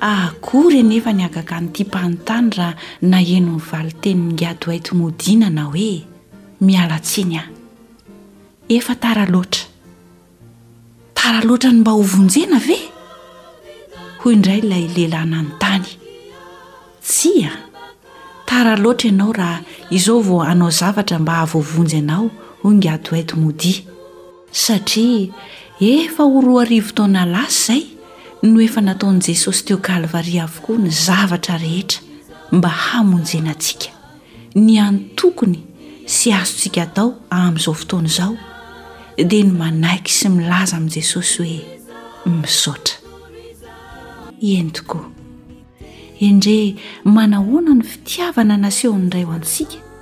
Akory anefa ny hagagan'ity mpanontany raha naheno ny valin-tenin'ingadohaito Modinana hoe, Miala tsiny aho. Efa tara loatra. Tara loatra ny mba hovonjena ve? Hoy indray ilay lehilahy nanontany. Tsia. Tara loatra ianao raha izao vao hanao zavatra mba hahavoavonjy anao, hoy ingadohaito Modi. Satria efa ho roa arivo taona lasa izay no efa nataon'i Jesosy teo Kalvary avokoa ny zavatra rehetra mba hamonjena antsika. Ny antokony sy azontsika atao amin'izao fotoana izao dia ny manaiky sy milaza amin'i Jesosy hoe, Misaotra. Eny tokoa. Endrey manahoana ny fitiavana nasehon'ny Ray ho antsika!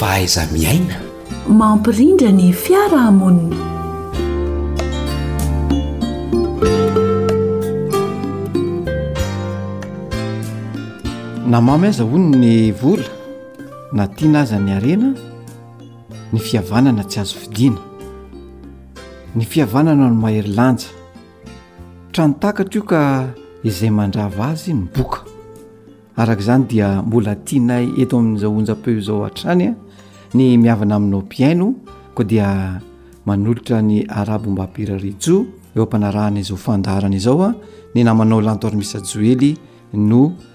fahaiza-miaina mampirindra ny fiarahamonina na mamy aza hono ny vola na tiana aza ny arena ny fihavanana tsy azo fidiana ny fihavanana no mahery lanja Trano takatra io ka izay mandrava azy miboka. Araka izany dia mbola tianay eto amin'izao onjam-peo izao hatrany a ny miavana aminao mpihaino koa dia manolotra ny arabo mba pirarijo eo am-panarahana izao fandaharana izao a ny namanao lanto arimisa joely no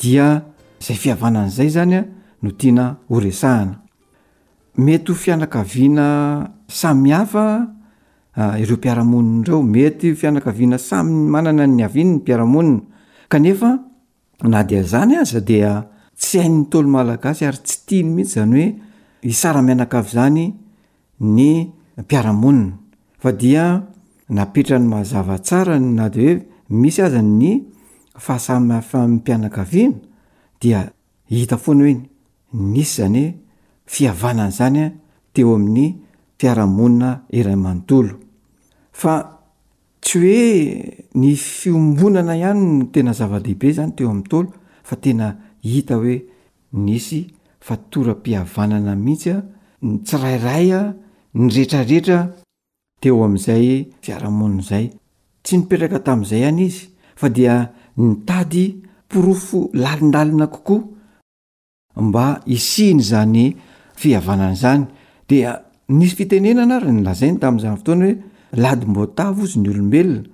dia izay fihavanana izay izany no tiana horesahana. Mety ho fianakaviana samy hafa ireo mpiara-monina ireo, mety ho fianakaviana samy manana ny niaviany ny mpiara-monina, kanefa na dia izany aza dia tsy hain'ny Ntaolo malagasy ary tsy tiany mihitsy izany hoe hisara-mianakavy izany ny mpiara-monina fa dia napetrany mazava tsara ny na dia hoe misy aza ny fahasamihafam-pianakaviana dia hita foana hoe nisy izany fihavanana izany teo amin'ny mpiara-monina iray manontolo fa tsy hoe ny fiombonana ihany no tena zava-dehibe izany teo amin'ny Ntaolo fa tena hita hoe Nisy fatoram-pihavanana mihitsy ny tsirairay, ny rehetrarehetra teo amin'izay fiarahamonina izay. Tsy nipetraka tamin'izay ihany izy fa dia nitady porofo lalindalina kokoa mba hisian'izany fihavanana izany. Dia nisy fitenenana ary nolazainy tamin'izany fotoana hoe, Ladim-boatavo ozy ny olombelona,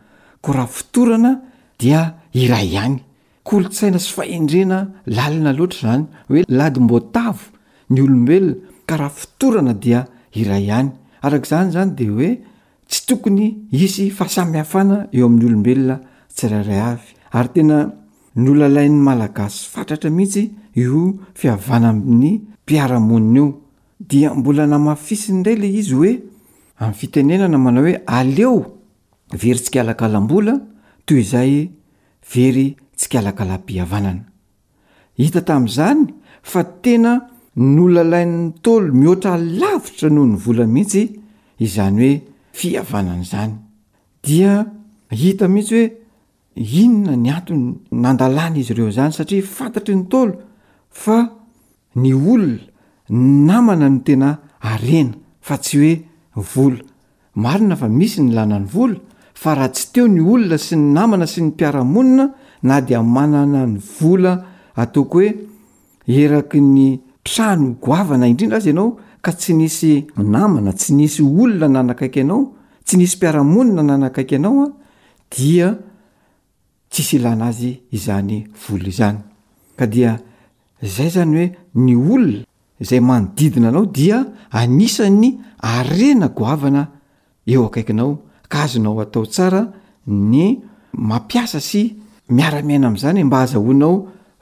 koa raha fotorana dia iray ihany. Kolontsaina sy fahendrena lalina loatra izany hoe ladim-boatavo ny olombelona ka raha fotorana dia iray ihany. Araka izany izany dia hoe tsy tokony hisy fahasamihafana eo amin'ny olombelona tsirairay avy. Ary tena nolalain'ny Malagasy fatratra mihitsy io fihavana amin'ny mpiara-monina io. Dia mbola namafisiny indray ilay izy hoe amin'ny fitenenana manao hoe aleo very tsikalakalam-bola toy izay very tsikalakalam-pihavanana. Hita tamin'izany fa tena nolalain'ny Ntaolo mihoatra lavitra noho ny vola mihitsy izany hoe fihavanana izany. Dia hita mihitsy hoe inona ny antony nandalan'izy ireo izany satria fantatry ny Ntaolo fa ny olona, ny namana no tena harena fa tsy hoe vola. Marina fa misy ny lanan'ny vola fa raha tsy teo ny olona sy ny namana sy ny mpiara-monina na dia manana ny vola ataoko hoe eraky ny trano goavana indrindra aza ianao ka tsy nisy namana, tsy nisy olona nanakaiky anao, tsy nisy mpiara-monina nanakaiky anao dia tsisy ilana azy izany vola izany ka dia zay zany hoe ny olona izay manodidina anao dia anisan'ny arena goavana eo akaikinao ka azonao atao tsara ny mampiasa sy miara-miaina amin'izany mba azahoanao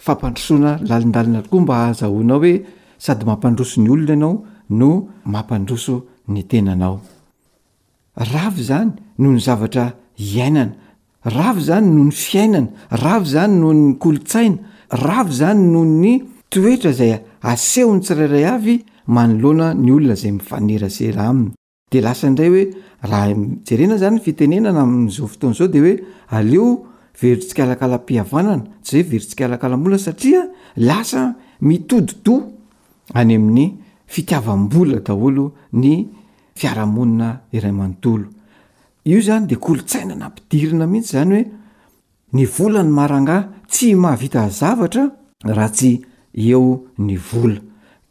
fampandrosoana lalindalina tokoa mba azahoanao hoe sady mampandroso ny olona ianao no mampandroso ny tenanao. Rava izany noho ny zavatra iainana, rava izany noho ny fiainana, rava izany noho ny kolontsaina, rava izany noho ny toetra izay asehon'ny tsirairay avy manoloana ny olona izay mifanerasera aminy. Dia lasa indray hoe raha jerena izany ny fitenenana amin'izao fotoana izao dia hoe aleo very tsikalakalam-pihavanana tsy izay very tsikalakalam-bola satria lasa mitodi-doha any amin'ny fitiavam-bola daholo ny fiarahamonina iray manontolo. Io zany de kolontsaina nampidirina mihitsy zany hoe ny vola no maharangaha, tsy mahavita zavatra raha tsy eo ny vola.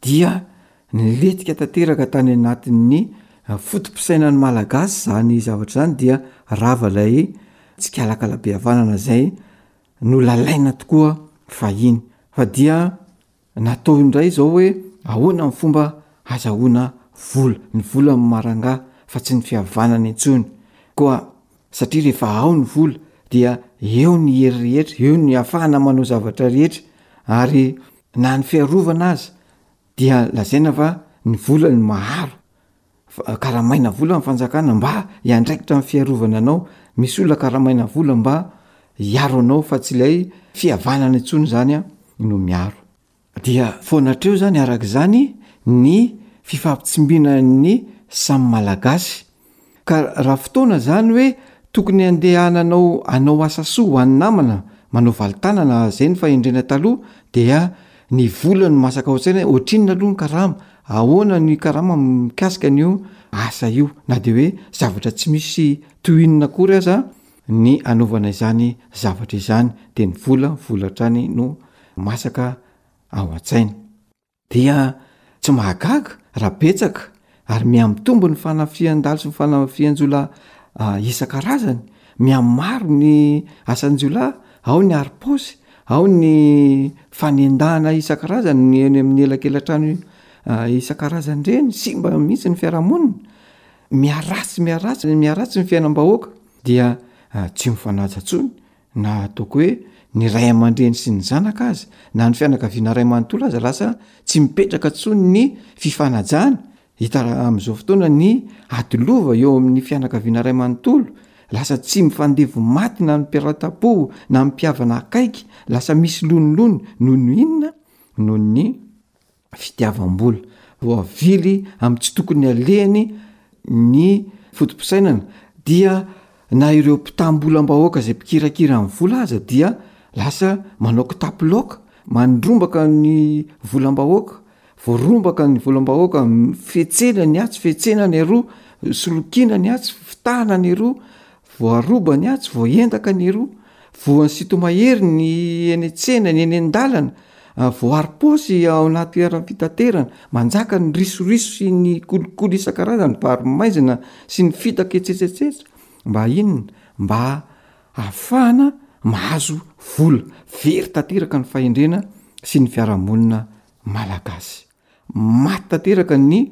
Dia nilentika tanteraka tany anatin'ny foto-pisainan'ny Malagasy zany zavatra zany dia rava lay tsikalakala-pihavanana zay nolalaina tokoa fahiny. Fa dia Natao indray izao hoe ahoana ny fomba hazahoana vola. Ny vola no marangaha fa tsy ny fihavanana intsony. Koa satria rehefa ao ny vola dia eo ny hery rehetra, eo ny hahafahana manao zavatra rehetra ary na ny fiarovana aza dia lazaina fa ny vola no maharo Fa karamaina vola ny fanjakana mba hiandraikitra ny fiarovana anao, misy olona karamaina vola mba hiaro anao fa tsy ilay fihavanana intsony izany no miaro. Dia foana hatreo izany araka izany ny fifampitsimbinan'ny samy Malagasy. Ka raha fotoana izany hoe tokony handehananao hanao asa soa ho an'ny namana, manao valintanana, aza eny fahendrena taloha, dia Ny vola no masaka ao an-tsaina, ohatrinona aloha ny karama, ahoana ny karama mikasika an'io asa io, na dia hoe zavatra tsy misy tohinina akory aza ny anaovana izany zavatra izany dia ny vola, vola hatrany no masaka ao an-tsaina. Dia tsy mahagaga raha betsaka Ary mihamitombo ny fanafihan-dalo sy ny fanafihan-jiolahy isan-karazany, mihamaro ny asan-jiolahy, ao ny harom-paosy, ao ny fanendahana isan-karazany ny eny amin'ny elakela-trano isan-karazany ireny, simba mihitsy ny fiarahamonina, miharatsy miharatsy miharatsy ny fiainam-bahoaka dia tsy mifanaja intsony Na ataoko hoe ny ray aman-dreny sy ny zanaka aza, na ny fianakaviana iray manontolo aza lasa tsy mipetraka intsony ny fifanajana, hita amin'izao fotoana ny ady lova eo amin'ny fianakaviana iray manontolo, lasa tsy mifandevo maty na ny mpiara-tampo na ny mpihavana akaiky, lasa misy lonilony, noho ny inona? noho ny. fitiavam-bola, voavily amin'ny tsy tokony alehany ny foto-pisainana dia na ireo mpitam-bolam-bahoaka izay mpikirakira ny vola aza dia lasa manao kitapo laoka, mandrombaka ny volam-bahoaka, voarombaka ny volam-bahoaka, fihetsena ny atsy, fihetsena ny aroa, solokiana ny atsy, fitahana ny aroa, Voaroba ny atsy, voaendaka ny eroa, voan'ny sinto-mahery ny eny an-tsena, ny eny an-dalana, voarim-paosy ao anaty eran'ny fitaterana, manjaka ny risoriso sy ny kolikoly isan-karazany, vary maizina sy ny fitaka etsetsetsetra. Mba inona? Mba hahafahana mahazo vola. Very tanteraka ny fahendrena sy ny fiarahamonina malagasy. Maty tanteraka ny.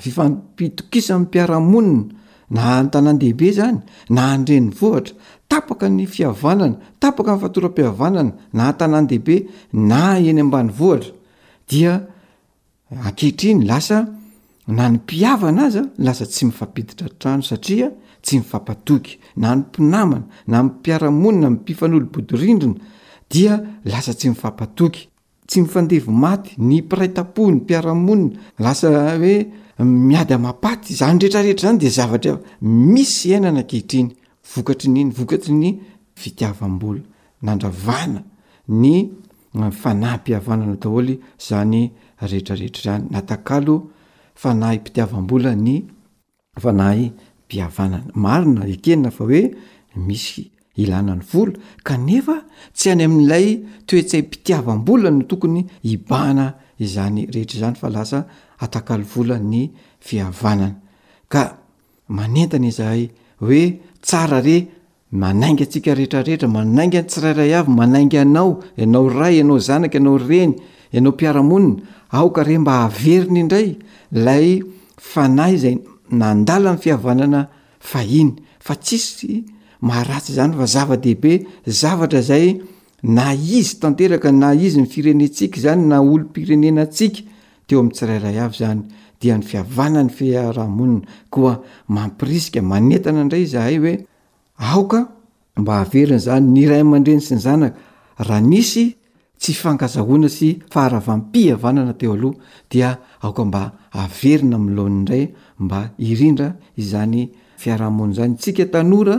fifampitokisan'ny mpiara-monina na any tanàn-dehibe izany na any renivohitra, tapaka ny fihavanana, tapaka ny fatoram-pihavanana na an-tanàn-dehibe na eny ambanivohitra dia ankehitriny lasa na ny mpihavana aza lasa tsy mifampiditra an-trano satria tsy mifampatoky, na ny mpinamana na ny mpiara-monina mpifanolo-bodirindrina dia lasa tsy mifampatoky. Tsy mifandevo maty ny mpiray tampo ny mpiara-monina lasa hoe miady amam-paty. Izany rehetra rehetra izany dia zavatra misy iainana ankehitriny vokatry ny iny vokatry ny fitiavam-bola nandravana ny fanahim-pihavanana daholo izany rehetra rehetra izany natakalo fanahim-pitiavam-bola ny fanahim-pihavanana. Marina, ekena fa hoe misy ilana ny vola, kanefa tsy any amin'ilay toe-tsaim-pitiavam-bola no tokony hibahana izany rehetra izany fa lasa atakalo vola ny fihavanana, ka manentana izahay hoe tsara re Manainga antsika rehetra rehetra, manainga ny tsirairay avy, manainga anao, ianao ray, ianao zanaka, ianao reny, ianao mpiara-monina, aoka re mba haverina indray ilay fanahy izay nandala ny fihavanana fahiny, fa tsisy maharatsy izany fa zava-dehibe, zavatra izay na izy tanteraka, na izy ny firenentsika izany, na olom-pirenena antsika, teo amin'ny tsirairay avy izany dia ny fihavanan'ny fiarahamonina koa mampirisika manentana indray izahay hoe aoka mba haverina izany ny ray aman-dreny sy ny zanaka raha nisy tsy fifankazahoana sy faharavam-pihavanana teo aloha dia aoka mba haverina amin'ny laoniny indray mba hirindra izany fiarahamonina izany tsika tanora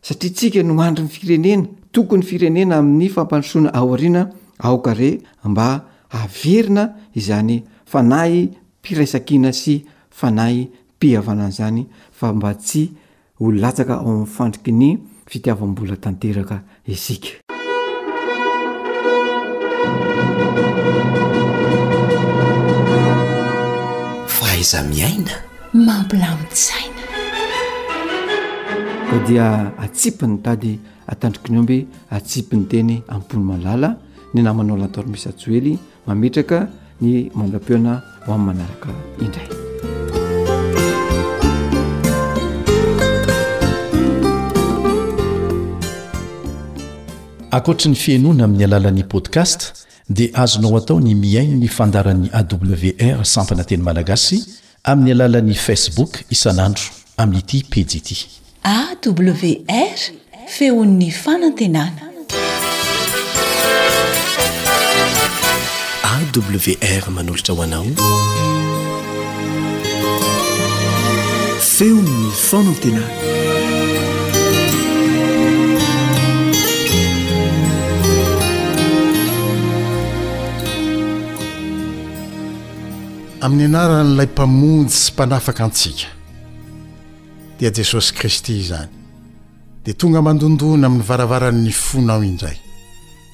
satria tsika no mandry ny firenena, toko ny firenena amin'ny fampandrosoana aoriana aoka re mba haverina izany fanahy mpiraisakina sy fanahy mpihavanana zany fa mba tsy ho latsaka ao amin'ny fandriky ny fitiavam-bola tanteraka isika. Fahaiza-miaina? mampilamin-tsaina. Fa dia atsipy ny tady atandriky ny omby, atsipy ny teny am-pony malala ny namanao Lantor Misa Joely mametraka ny mandra-peona ho amin'ny manaraka indray. Ankoatry ny fihainoana amin'ny alalan'ny podcast dia azonao atao ny mihaino ny fandaharan'ny AWR sampana teny malagasy amin'ny alalan'ny Facebook isan'andro amin'ity pejy ity. AWR, feon'ny fanantenana. AWR manolotra ho anao feon'ny fanantenana. amin'ny anaran'ilay mpamonjy sy mpanafaka antsika dia jesosy kristy izany dia tonga mandondona amin'ny varavaran'ny fonao indray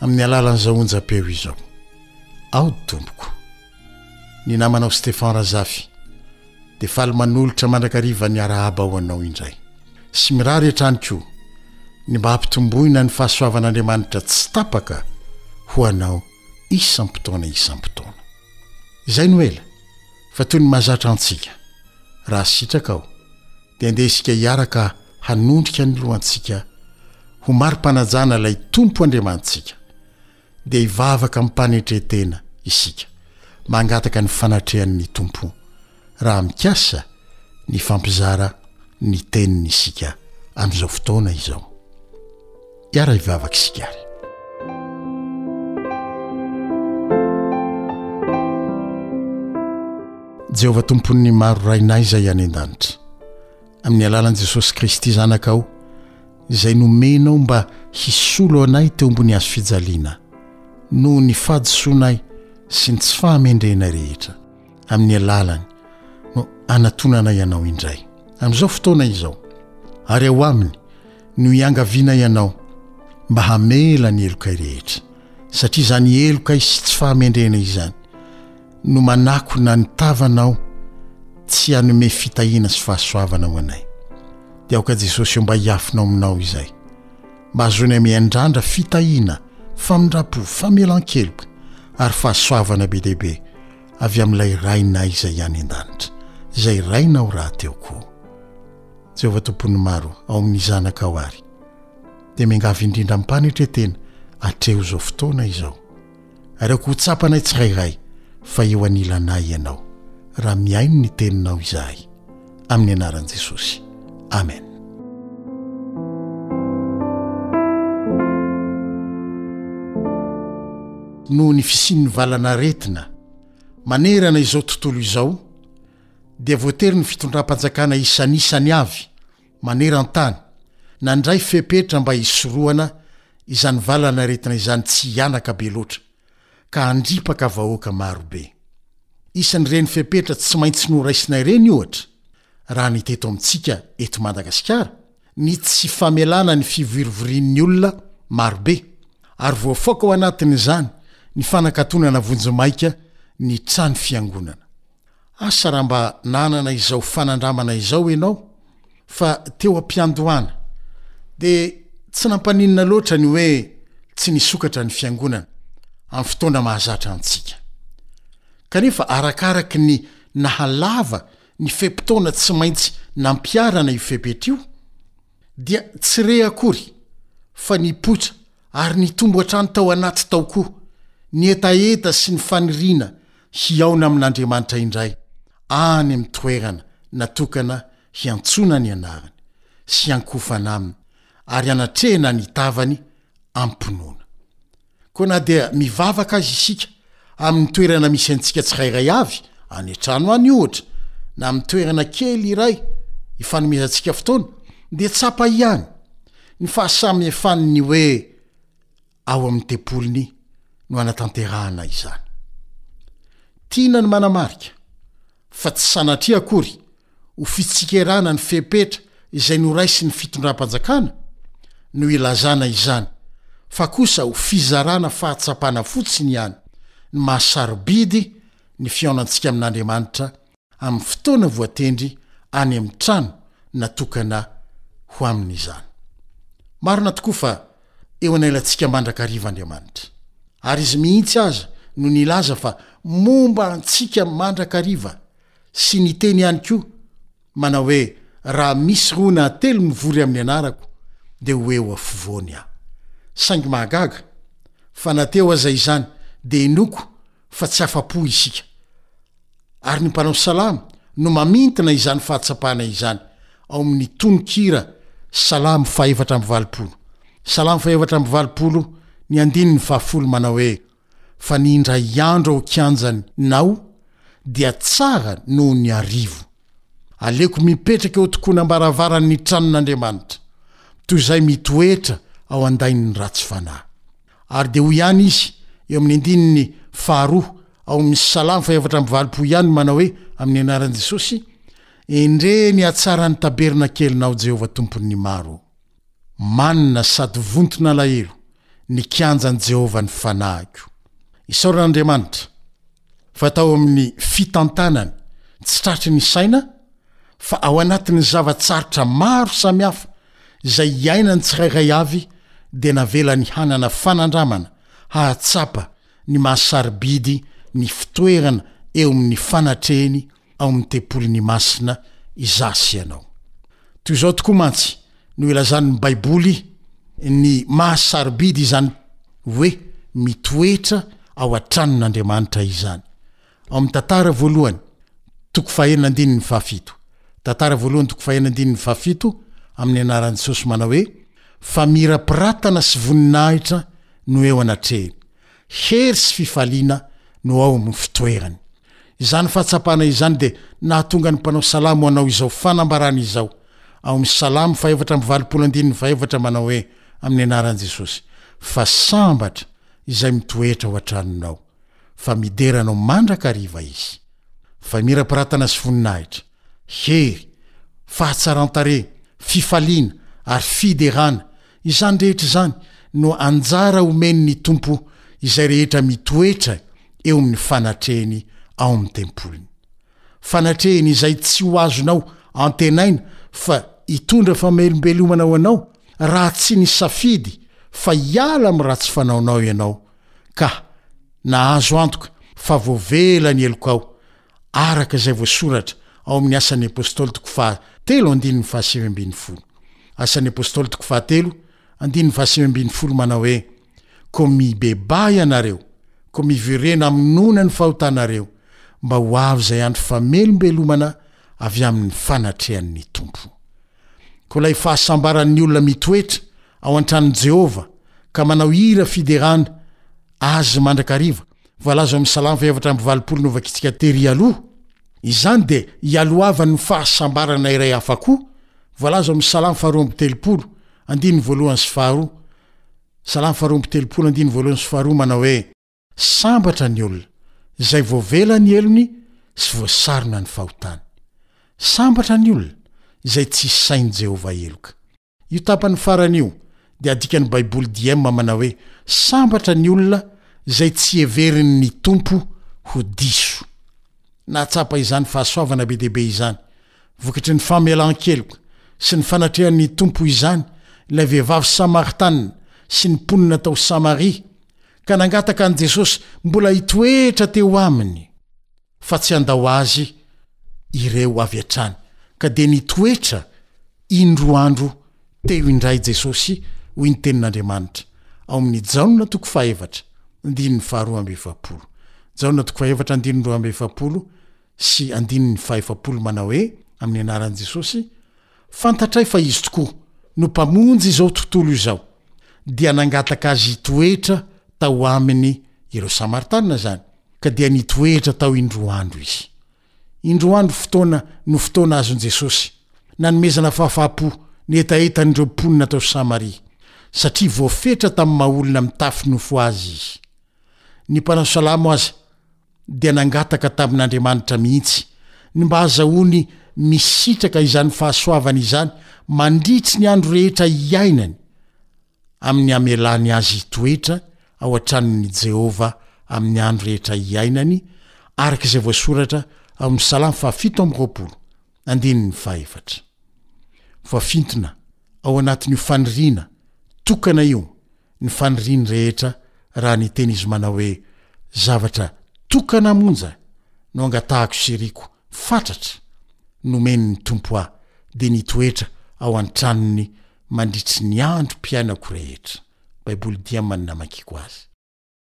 amin'ny alalan'izao onja-peo izao ao tompoko Ny namanao Stefan Razafy dia faly manolotra mandrakariva ny arahaba ho anao indray sy mirary hatrany koa ny mba hampitomboina ny fahasoavan'Andriamanitra tsy tapaka ho anao isam-potoana isam-potoana. Izay no ela fa toy ny mahazatra antsika. Raha sitraka aho dia andeha isika hiaraka hanondrika ny lohantsika ho mari-panajana ilay Tompo Andriamanitsika Dia hivavaka amim-panetren-tena isika, mangataka ny fanatrehan'ny Tompo, raha mikasa ny fampizara ny Teniny isika amin'izao fotoana izao. Hiara-hivavaka isika ary. Jehovah Tompon'ny maro Rainay izay any an-danitra, amin'ny alalan'i Jesosy Kristy Zanakao, izay nomenao mba hisolo anay teo ambony hazo fijaliana, noho ny fahadisoanay sy ny tsy fahamendrehanay rehetra, amin'ny alalany no anatonanay Anao indray, amin'izao fotoana izao, ary ao Aminy no iangavianay Anao mba hamela ny helokay rehetra, satria izany helokay sy tsy fahamendrehana izany, no manakona ny tavana aho tsy hanome fitahiana sy fahasoavana ho anay. Dia aoka Jesosy mba hiafina ao aminao izay. Mba hahazoanay miandrandra fitahiana, famindram-po, famelan-keloka ary fahasoavana be dia be avy amin'ilay Rainay izay any an-danitra, izay Rainao rahateo koa. Jehovah Tompon'ny maro, ao amin'ny Zanakao àry. Dia miangavy indrindra amim-panetren-tena, atreho izao fotoana izao. Araky ho tsapanay tsirairay fa eo anilanay Ianao, raha mihaino ny Teninao izahay. Amin'ny anaran'i Jesosy. Amen. Noho ny fisian'ny valan'aretina manerana izao tontolo izao, dia voatery ny fitondram-panjakana isan'isany avy maneran-tany nandray fepetra mba hisorohana izany valan'aretina izany tsy hihanaka be loatra ka handripaka vahoaka maro be. Isan'ireny fepetra tsy maintsy noraisina ireny ohatra, raha ny teto amintsika eto Madagasikara, ny tsy famelana ny fivorivorian'ny olona maro be ary voafaoka ao anatin'izany ny fanakatonana vonjimaika ny trano fiangonana. Asa raha mba nanana izao fanandramana izao ianao fa teo am-piandohana dia tsy nampaninona loatra ny hoe tsy nisokatra ny Fiangonana amin'ny fotoana mahazatra antsika. Kanefa arakaraky ny nahalava ny fe-potoana tsy maintsy nampiharana io fepetra io, dia tsy re akory fa nipoitra ary nitombo hatrany tao anaty tao koa ny hetaheta sy ny faniriana hihaona amin'Andriamanitra indray any amin'ny toerana natokana hiantsoana ny anarany sy hiankofana aminy ary hanatrehina ny tavany am-pinoana. Koa na dia mivavaka aza isika amin'ny toerana misy antsika tsirairay avy, any an-trano any ohatra, na amin'ny toerana kely iray ifanomezantsika fotoana, dia tsapa ihany ny fahasamihafan'ny hoe ao amin'ny tempoliny no anatanterahana izany. Tiana ny manamarika fa tsy sanatria akory ho fitsikerana ny fepetra izay noraisin'ny fitondram-panjakana no ilazana izany fa kosa ho fizarana fahatsapana fotsiny ihany ny maha sarobidy ny fihaonantsika amin'Andriamanitra amin'ny fotoana voatendry any amin'ny trano natokana ho aminy izany. Marina tokoa fa eo anailantsika mandrakariva Andriamanitra. Ary Izy mihitsy aza no nilaza fa momba antsika mandrakariva sy niteny ihany koa manao hoe raha misy roa na telo mivory amin'ny anarako dia ho eo afovoany aho. Saingy mahagaga fa na teo aza izany dia inoako fa tsy afa-po isika. Ary ny mpanao salamo no mamintina izany fahatsapana izany ao amin'ny tononkira Salamo fahefatra amby valopolo, Salamo fahefatra amby valopolo ny andininy fahafolo manao hoe. fa ny indray andro ao kianjany nao dia tsara noho ny arivo. Aleoko mipetraka eo tokonam-baravaran'ny tranon'Andriamanitra, toy izay mitoetra ao an-dain'ny ratsy fanahy. Ary dia hoy ihany izy eo amin'ny andininy faharoa ao amin'ny Salamo fahefatra amby valopolo ihany manao hoe amin'ny anaran'i Jesosy, Endrey ny hatsaran'ny tabernakelinao Jehovah Tompon'ny maro. Manina sady vonto nalahelo ny kianjan'i Jehovah ny fanahiko. Isaorana Andriamanitra fa tao amin'ny fitantanany tsy tratry ny saina fa ao anatin'ny zava-tsarotra maro samihafa izay iainan'ny tsirairay avy dia navelany hanana fanandramana hahatsapa ny maha-sarobidy ny fitoerana eo amin'ny fanatrehiny ao amin'ny tempolin'i Masina izaho sy ianao. Toy izao tokoa mantsy no ilazan'ny Baiboly ny maha sarobidy izany hoe mitoetra ao an-tranon'Andriamanitra izany. Ao amin'ny Tantara voalohany, toko fahenina andininy fahafito. Tantara voalohany toko fahenina andininy fahafito, amin'ny anaran'i Jesosy manao hoe, Famirapiratana sy voninahitra no eo anatrehiny. Hery sy fifaliana no ao amin'ny fitoerany. Izany fahatsapana izany dia nahatonga ny mpanao salamo hanao izao fanambarana izao ao amin'ny Salamo fahefatra amby valopolo andininy fahefatra manao hoe, Amin'ny anaran'i Jesosy, fa sambatra izay mitoetra ao an-tranonao, fa midera anao mandrakariva izy. Famirapiratana sy voninahitra. Hery, fahatsaran-tarehy, fifaliana ary fiderana, izany rehetra izany no anjara omeny ny Tompo izay rehetra mitoetra eo amin'ny fanatrehiny ao amin'ny tempoliny. Fanatrehiny izay tsy ho azonao antenaina fa hitondra famelombelomana ho anao raha tsy nisafidy fa hiala amin'ny ratsy fanaonao ianao ka nahazo antoka fa voavela ny helokao araka izay voasoratra ao amin'ny Asan'ny Apôstôly toko faha telo andininy faha sivy ambin'ny folo. Asan'ny Apôstôly toko faha telo andininy faha sivy ambin'ny folo manao hoe, Koa mibebaha ianareo, koa miverena amonoana ny fahotanareo, mba ho avy izay andro famelombelomana avy amin'ny fanatrehan'ny Tompo. Koa ilay fahasambaran'ny olona mitoetra ao an-tranon'i Jehovah ka manao hira fiderana Azy mandrakariva, Voalaza ao amin'ny Salamo fahefatra amby valopolo novakintsika tery ialoha. Izany dia ialohavan' ny fahasambarana iray hafa koa, voalaza ao amin'ny Salamo faharoa amby telopolo, andininy voalohany sy faharoa. Salamo faharoa amby telopolo, andininy voalohany sy faharoa, manao hoe, Sambatra ny olona, izay voavela ny helony sy voasarona ny fahotany. Sambatra ny olona, izay tsy isain'i Jehovah heloka. Io tapany farany io dia adikan'ny Baiboly DM manao hoe, Sambatra ny olona izay tsy heverin'ny Tompo ho diso. Nahatsapa izany fahasoavana be dia be izany. Vokatry ny famelan-keloka sy ny fanatrehan'ny Tompo izany ilay vehivavy Samaritanina sy ny mponina tao Samaria, ka nangataka an'i Jesosy mbola hitoetra teo aminy. fa tsy handao azy ireo avy hatrany, ka dia nitoetra indroa andro teo indray Jesosy, hoy ny Tenin'Andriamanitra ao amin'ny Jaona toko fahefatra andininy faharoa amby efapolo. Jaona toko fahefatra andininy roa amby efapolo sy andininy fahefapolo manao hoe, Amin'ny anaran'i Jesosy, Fantatray fa Izy tokoa no Mpamonjy izao tontolo izao, dia nangataka Azy hitoetra tao aminy ireo Samaritanina izany, ka dia nitoetra tao indroa andro Izy. Indroa andro fotoana no fotoana azon'i Jesosy nanomezana fahafahampo ny hetahetan'ireo mponina tao Samaria, satria voafetra tamin'ny maha-olona mitafy nofo Azy Izy. Ny mpanao salamo aza dia nangataka tamin'Andriamanitra mihitsy ny mba hazahoany misitraka izany fahasoavana izany mandritry ny andro rehetra iainany, amin'ny hamelany azy hitoetra ao an-tranon'i Jehovah amin'ny andro rehetra iainany, araka izay voasoratra ao amin'ny Salamo fahafito amby roapolo, andininy fahefatra. Voafintina ao anatin'io faniriana tokana io ny faniriany rehetra raha niteny izy manao hoe, Zavatra tokana monja no angatahako sy iriko fatratra nomeny ny Tompo ahy dia ny hitoetra ao an-tranony mandritry ny androm-piainako rehetra. Baiboly Dia Manina Mankiko Azy.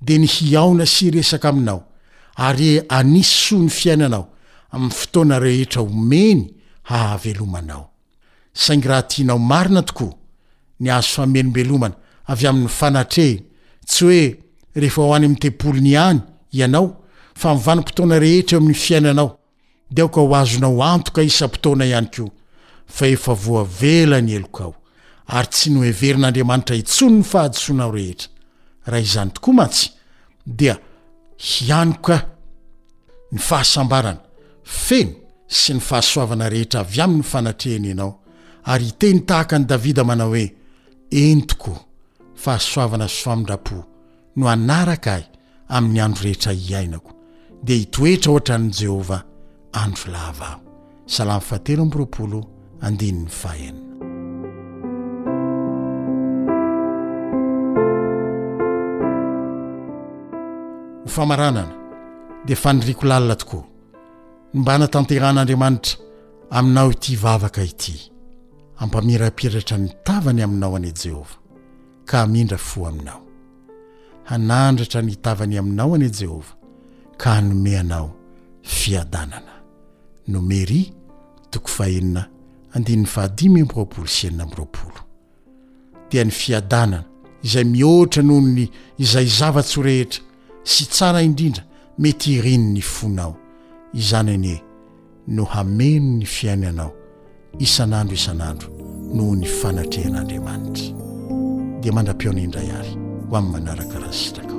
dia ny hihaona sy hiresaka aminao ary hanisy soa ny fiainanao amin'ny fotoana rehetra omeny hahaveloma anao. Saingy raha tianao marina tokoa ny hahazo famelombelomana avy amin'ny fanatrehiny, tsy hoe rehefa ho any amin'ny tempoliny ihany ianao fa amin'ny vanim-potoana rehetra eo amin'ny fiainanao, Dia aoka ho azonao antoka isam-potoana ihany koa fa efa voavela ny helokao, ary tsy noheverin'Andriamanitra intsony ny fahadisoanao rehetra. Raha izany tokoa mantsy, dia hianoka ny fahasambarana feno sy ny fahasoavana rehetra avy amin'ny fanatrehany ianao, ary hiteny tahaka an'i Davida manao hoe, Eny tokoa, fahasoavana sy famindram-po no hanaraka ahy amin'ny andro rehetra hiainako, dia hitoetra hoatran'i Jehovah andro lava aho. Salamo fahatelo amby roapolo, andininy fahaenina. Ho famaranana, dia faniriako lalina tokoa ny mba hanatanterahan'Andriamanitra aminao ity vavaka ity. Hampamirapiratra ny tavany aminao anie Jehovah. ka hamindra fo aminao. Hanandratra ny tavany aminao anie Jehovah, ka hanome anao fiadanana. Nomery toko fahenina andininy fahadimy amby roapolo sy enina amby roapolo. Dia ny fiadanana izay mihoatra noho ny izay zava-tsoa rehetra sy tsara indrindra mety hirin' ny fonao. Izany anie no hameno ny fiainanao isan' andro isan' andro noho ny fanatrehan' Andriamanitra. Dia mandra-pihaona indray àry ho amin'ny manaraka raha sitraka ao.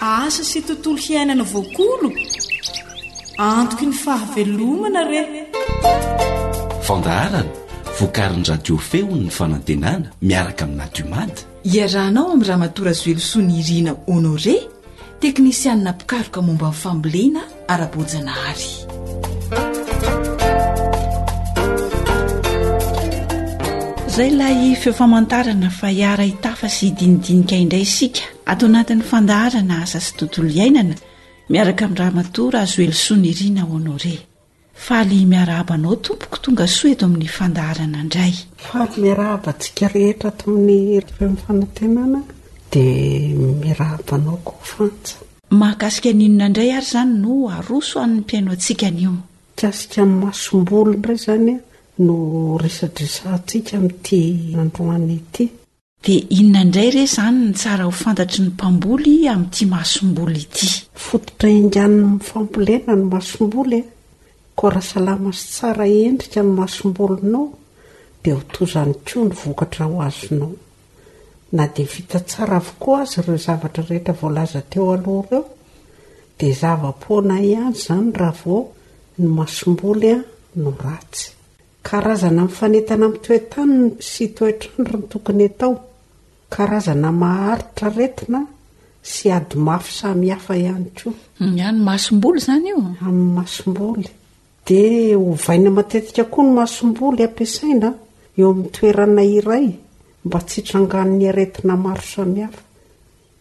Asa sy tontolo hiainana voakolo? Antoky ny fahavelomana re! Fandaharana vokarin'ny Radio Feon'ny Fanantenana miaraka amin'ny Natiomad. Iarahanao amin'i Ramatoa Rajoelisony Irina Honoré, teknisianina mpikaroka momba ny fambolena, ara-boajanahary. Izay ilay feo famantarana fa hiara-hitafa sy hidinidinika indray isika ato anatin'ny fandaharana asa sy tontolo iainana miaraka amin'ny Ramatoa Razoelisoa Nirina Honoré. Faly miarahaba anao tompoko tonga soa eto amin'ny fandaharana indray. Faly miarahaba antsika rehetra ato amin'ny feo fanantenana dia miarahaba anao koa Fantsa. Mahakasika ny inona indray ary izany no aroso an'ny mpihaino antsika anio? Mikasika ny masomboly indray izany no resadresahantsika amin'ity androany ity. Dia inona indray re izany ny tsara ho fantatry ny mpamboly amin'ity masomboly ity? Fototra iaingan'ny fambolena ny masomboly koa raha salama sy tsara endrika ny masombolinao dia ho toa izany koa ny vokatra ho azonao. na dia vita tsara avokoa aza ireo zavatra rehetra voalaza teo aloha ireo, dia zava-poana ihany izany raha vao ny masomboly no ratsy. Karazana mifanentana amin'ny toe-tany sy toetr'andro no tokony atao. Karazana maharitra aretina sy ady mafy samihafa ihany koa. Ny an'ny masomboly izany io? Amin'ny masomboly. Dia ovaina matetika koa ny masomboly ampiasaina eo amin'ny toerana iray mba tsy hitrangan'ny aretina maro samihafa.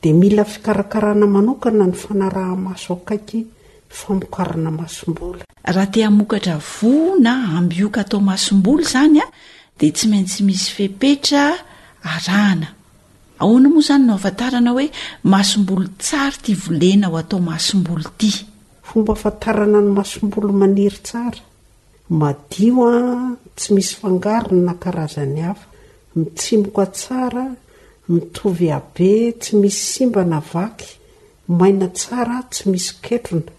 Dia mila fikarakarana manokana ny fanaraha-maso akaiky famokarana masomboly. Raha te hamokatra voa na ambioka atao masomboly izany dia tsy maintsy misy fepetra arahana. Ahoana moa izany no ahafantarana hoe masomboly tsara ity volena ho atao masomboly ity? Fomba ahafantarana ny masomboly maniry tsara, madio tsy misy fangarony na karazany hafa, mitsimoka tsara, mitovy habe tsy misy simba na vaky, maina tsara tsy misy ketrona,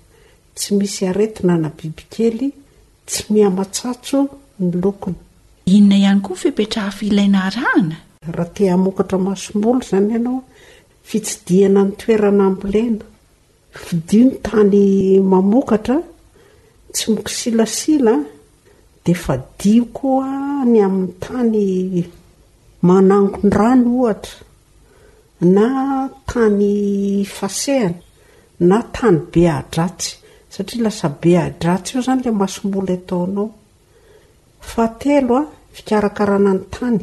tsy misy aretina na bibikely, tsy mihamatsatso ny lokony. Inona ihany koa fepetra hafa ilaina arahana? Raha te hamokatra masomboly izany ianao, fitsidihana ny toerana ambolena, Fidio ny tany mamokatra, tsy mkisilasila, dia fadio koa ny amin'ny tany manangon-drano ohatra, na tany fasehana, na tany be ahidratsy, satria lasa be ahidratsy eo izany ilay masomboly ataonao. Fahatelo, fikarakarana ny tany.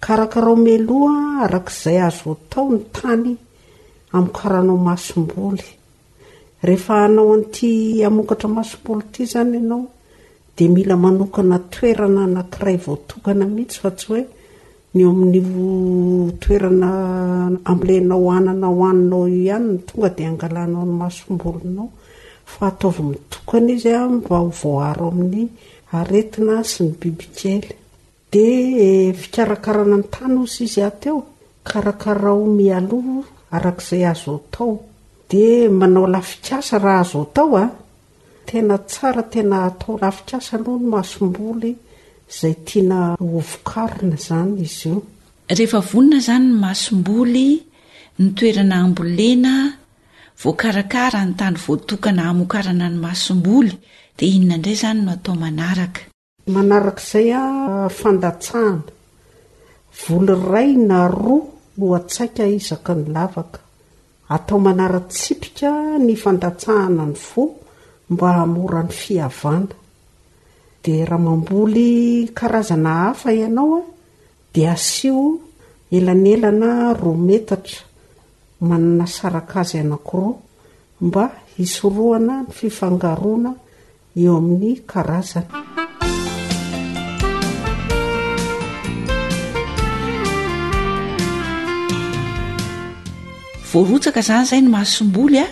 Karakarao mialoha araka izay azo atao ny tany hamokaranao masomboly. Rehefa hanao an'ity hamokatra masomboly ity izany ianao dia mila manokana toerana anankiray voatokana mihitsy fa tsy hoe Ny eo amin'io toerana ambolenao anana hohaninao io ihany no tonga dia angalanao ny masombolinao fa ataovy mitokana izy mba ho voaaro amin'ny aretina sy ny bibikely. Dia fikarakarana ny tany hozy izy ato eo, karakarao mialoha arak'izay azo atao. Dia manao lafikasa raha azo atao a! Tena tsara tena atao rafikasa aloha ny masomboly zay tiana ho vokarina zany izy io. Rehefa vonona izany ny masomboly, ny toerana hambolena, voakarakara ny tany voatokana hamokarana ny masomboly dia inona indray izany no atao manaraka? Manaraka izay, fandatsahana, voly iray na roa no hatsaika isaky ny lavaka. Atao manara-tsipika ny fandatsahana ny fo mba hahamora ny fihavana. Dia raha mamboly karazana hafa ianao dia asio elanelana roa metatra manana sarakazy anankiroa mba hisorohana ny fifangaroana eo amin'ny karazany. Voarotsaka izany izay ny masomboly a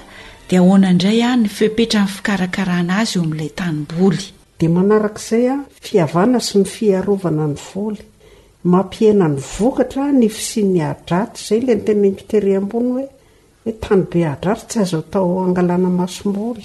dia ahoana indray a ny fepetra ny fikarakarana azy eo amin'ilay tanimboly dia manaraka izay a fihavana sy ny fiarovana ny voly mampihena ny vokatra ny fisian'ny adraty izay ilay ny tenenkitery ambony hoe hoe tanibe adraty tsy azo atao hangalana masomboly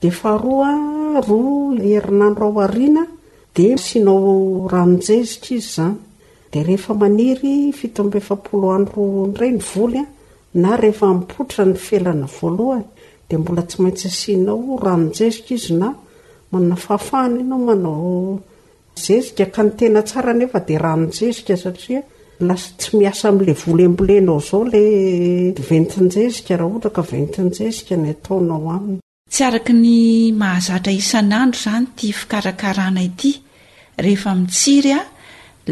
Dia faharoa, roa herinandro ao aoriana dia asianao ranon-jezika izy izany. Dia rehefa maniry fito amby efapolo andro indray ny voly na rehefa mipoitra ny felana voalohany dia mbola tsy maintsy asianao ranon-jezika izy na manana fahafahana ianao manao Zezika ka ny tena tsara anefa dia ranon-jezika satria lasa tsy miasa amin'ilay vola embolenao izao ilay ventin-jezika raha ohatra ka ventin-jezika ny ataonao aminy. Tsy araka ny mahazatra isan'andro izany ity fikarakarana ity rehefa mitsiry a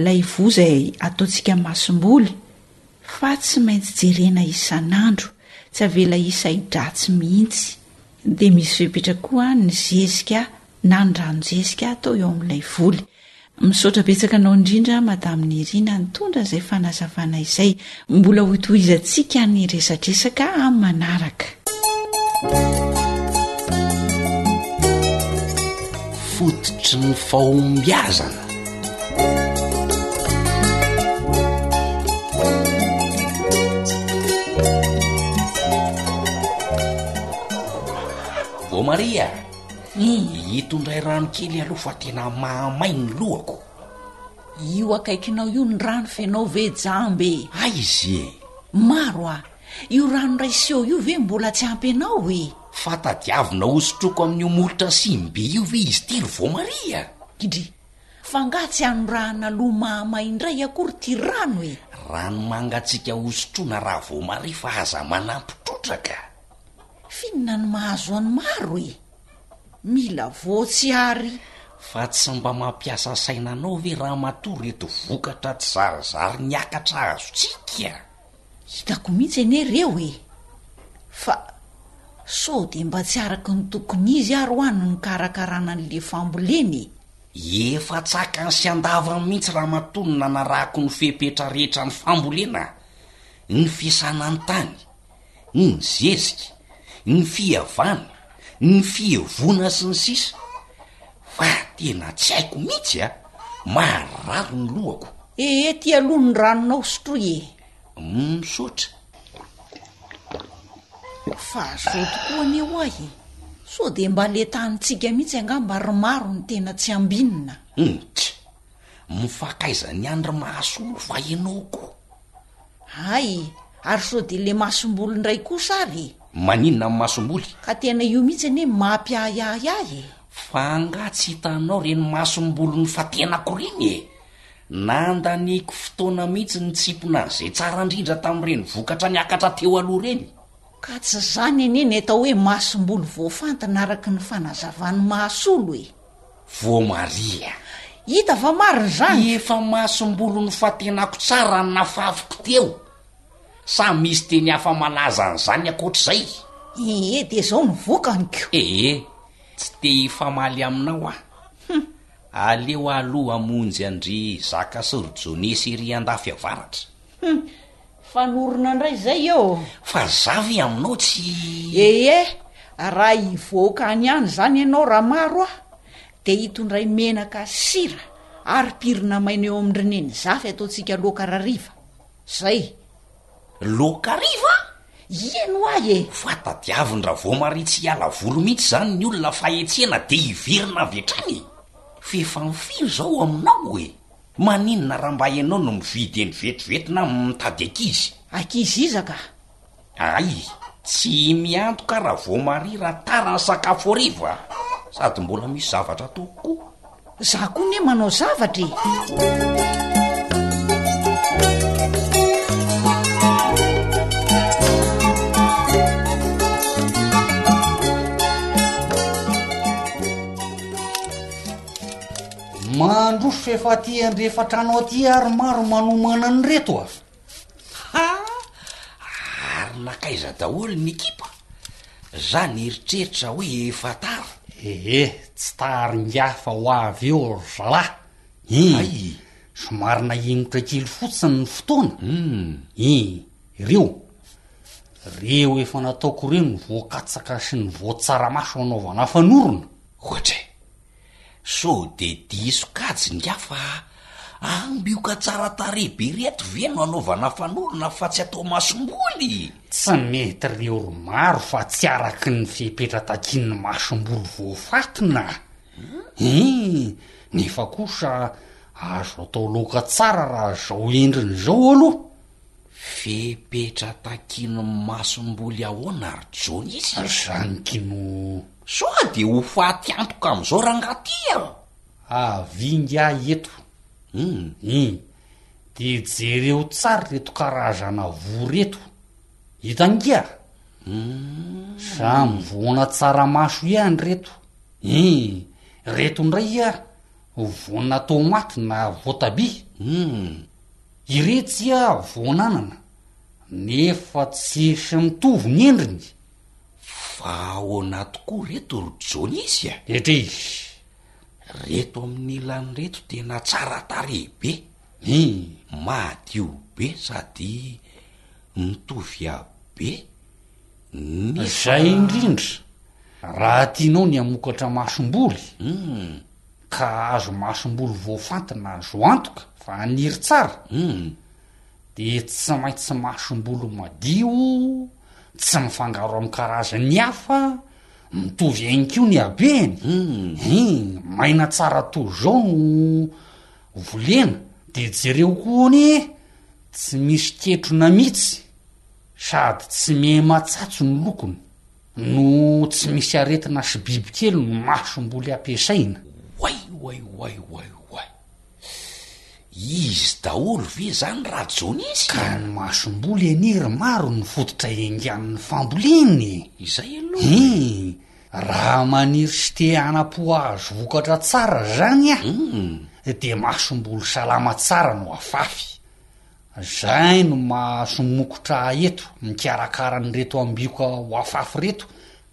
lay voa izay ataontsika masomboly fa tsy maintsy jerena isan'andro tsy avela hisai-dratsy mihitsy. Dia misy fepetra koa ny zezika a. na ny ranonjezika atao eo amin'ilay voly. Misaotra betsaka anao indrindra Madame Nirina nitondra izay fanazavana izay. Mbola hotohizantsika ny resadresaka amin'ny manaraka. Fototry ny fahombiazana. Maria Hum, ito indray rano kely aloha fa tena mahamay ny lohako. Io akaikinao io ny rano f'enao ve jamba e? Aizy e! Maro a! Io rano iray sy eo io ve mbola tsy ampy anao e? Fa tadiavina hosotroiko amin'io molotra simbe io ve izy ity ry voamariha? Kidri, fa angaha tsy hanorahana loha mahamay indray akory ity rano e? Rano mangatsiaka hosotroina raha voamariha fa aza manampy trotraka. F'inona no mahazo an'i Maro e? Mila voatsiary. Fa tsy mba mampiasa saina anao ve ramatoa reto vokatra tsy zarizary niakatra azontsika? Hitako mihitsy anie reo e! Fa sao dia mba tsy araka ny tokony izy ary hoa no nikarakarana an'le fambolena e! Efa tsakany sy andavany mihitsy ramatoa no nanarahako ny fepetra rehetra ny fambolena, ny fisana ny tany, ny zezika, ny fihavana, ny fihevoana sy ny sisa fa tena tsy haiko mihitsy a! Maharary ny lohako. Ee ty aloha ny ranonao sotroy e! Misaotra. Fa zao tokoa anie ho'ahy e! Sao dia mba le tanintsika mihitsy angamba ry maro ny tena tsy ambinina. Humm! Mifakaizany ihany ry Mahasoa fa ianao koa. Hay! Ary sao dia ilay masomboly indray kosa ary e! Maninona ny masomboly? Ka tena io mihitsy anie mampiahiahy ahy e! Fa angaha tsy hitanao ireny masombolin'ny Fatenako ireny e! Nandaniako fotoana mihitsy ny nitsipona an'izay tsara indrindra tamin'ireny vokatra niakatra teo aloha ireny. Ka tsy izany anie ny atao hoe masomboly voafantina araka ny fanazavan'i Mahasolo e! voamaria. Hita fa marina izany. Efa masom-bolon'ny fatenako tsara ny nafafiko teo. Sa misy teny hafa malaza an'izany ankoatra izay? Ee, dia izao no vokany ko. Ee, tsy te hifamaly aminao aho. Hum, aleo aloha hamonjy an-dry Zaka sy ry Jone sy ry Andafy Avaratra. Hum, Fanorona ndray zay eo. Fa za ve aminao tsy. Ehe a raha hivoaka any ihany zany ianao raha maro a de hitondray menaka sy sira ary pirina maina eo amindry neny zafy ataontsika loaka rariva zay. Loaka riva? Iany ho ahy e. Fa tadiaviny raha vao maria tsy hiala voly mihitsy zany ny olona fahetsena de hiverina avy hatrany e. F'efa ny firy zao aminao e. Maninona raha mba ianao no mividy eny vetivety na mitady ankizy? Ankizy iza ka? Ay, tsy miantoka raha vao maria raha tara ny sakafo hariva, sady mbola misy zavatra ataoko koa. Za koa ne manao zavatra e. Mandroso efa aty andrefatrano aty ary maro manomana an'ireto a! Ha! Ary nakaiza daholo ny ekipa? Za nieritreritra hoe efa tara. Ehe, tsy tara ingahy fa ho avy eo ry zalahy. Hum. Hay! Somary nahemotra kely fotsiny ny fotoana. Hum. Hi, ireo. Ireo efa nataoko ireo ny voakatsaka sy ny voatsaramaso anaovana fanorona. Ohatra e! Sao dia diso kajy ny hafa a! Ambioka tsara tarehy be ireto ve no anaovana fanorona fa tsy atao masomboly? Tsy mety ry oro maro fa tsy araky ny fepetra takian'ny masomboly voafatina a! Hii! Nefa kosa azo atao laoka tsara raha izao endriny izao aloha! Fepetra takian'ny masomboly ahoana ry Johnny? Izany kino! Sao dia ho faty antoka amin'izao rangaha ty a! Avy ingahy eto. Hum. Hum. Dia jereo tsara ireto karazana voa ireto. Hita ingahy a! Hum. Samy voana tsaramaso ihany ireto. Hum. Ireto indray a, voana tomaty na voatabia. Hum. Iretsy a, voan'anana, nefa tsisy mitovy ny endriny. Fa ahoana tokoa reto ry Jônisy a? Edriy, Reto amin'ny ilany ireto tena tsara tarehy be. Hi, Madio be sady mitovy habe ny. Izay indrindra, raha tianao ny hamokatra masomboly ka hahazo masomboly voafantina azo antoka fa haniry tsara dia tsy maintsy masomboly madio Tsy mifangaro amin'ny karazan'ny hafa, mitovy ihany koa ny habeny. Hum, maina tsara toy izao no ho volena. Dia jereo koa anie e! Tsy misy ketrona mihitsy sady tsy miha-matsatso ny lokony no tsy misy aretina sy bibikely ny masomboly ampiasaina. Oay oay oay oay oay! Izy daholo ve zany Rajonisy? Ka ny masomboly anie ry maro no fototra iangan'ny fambolena e! Izay aloha e! Hein! Raha maniry sy te hanapo hahazo vokatra tsara zany ah! Dia masomboly salama tsara no afafy! Zay no maha somokotra ahy eto mikarakara an'ireto ambioka ho afafy reto